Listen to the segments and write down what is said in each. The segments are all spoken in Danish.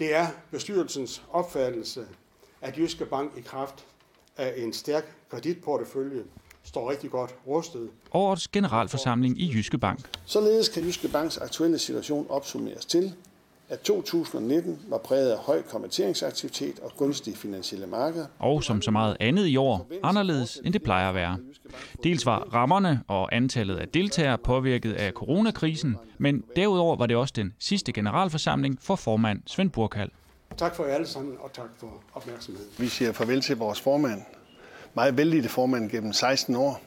Det er bestyrelsens opfattelse, at Jyske Bank i kraft af en stærk kreditportefølje står rigtig godt rustet. Årets generalforsamling i Jyske Bank. Således kan Jyske Banks aktuelle situation opsummeres til, at 2019 var præget af høj konverteringsaktivitet og gunstige finansielle markeder. Og som så meget andet i år, anderledes end det plejer at være. Dels var rammerne og antallet af deltagere påvirket af coronakrisen, men derudover var det også den sidste generalforsamling for formand Svend Burkald. Tak for jer alle sammen, og tak for opmærksomheden. Vi siger farvel til vores formand, meget vældige formand gennem 16 år.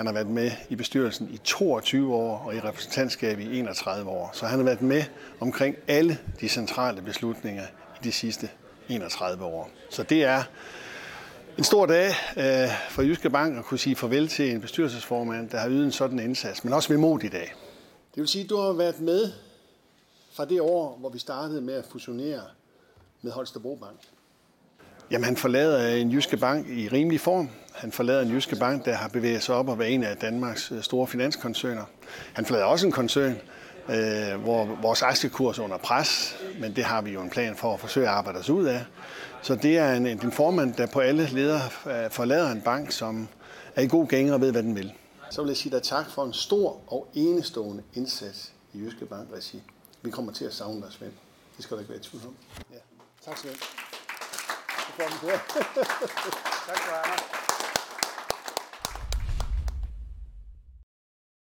Han har været med i bestyrelsen i 22 år og i repræsentantskab i 31 år. Så han har været med omkring alle de centrale beslutninger i de sidste 31 år. Så det er en stor dag øh, for Jyske Bank at kunne sige farvel til en bestyrelsesformand, der har ydet en sådan indsats, men også mod i dag. Det vil sige, at du har været med fra det år, hvor vi startede med at fusionere med Holstebro Bank. Jamen, han forlader en jyske bank i rimelig form. Han forlader en jyske bank, der har bevæget sig op og været en af Danmarks øh, store finanskoncerner. Han forlader også en koncern, øh, hvor vores aktiekurs er under pres, men det har vi jo en plan for at forsøge at arbejde os ud af. Så det er en, en formand, der på alle ledere øh, forlader en bank, som er i god gænge og ved, hvad den vil. Så vil jeg sige dig tak for en stor og enestående indsats i Jyske Bank Regi. Vi kommer til at savne dig, Svend. Det skal du ikke være i tvivl om. Ja. Tak, Svend. Tak skal du have.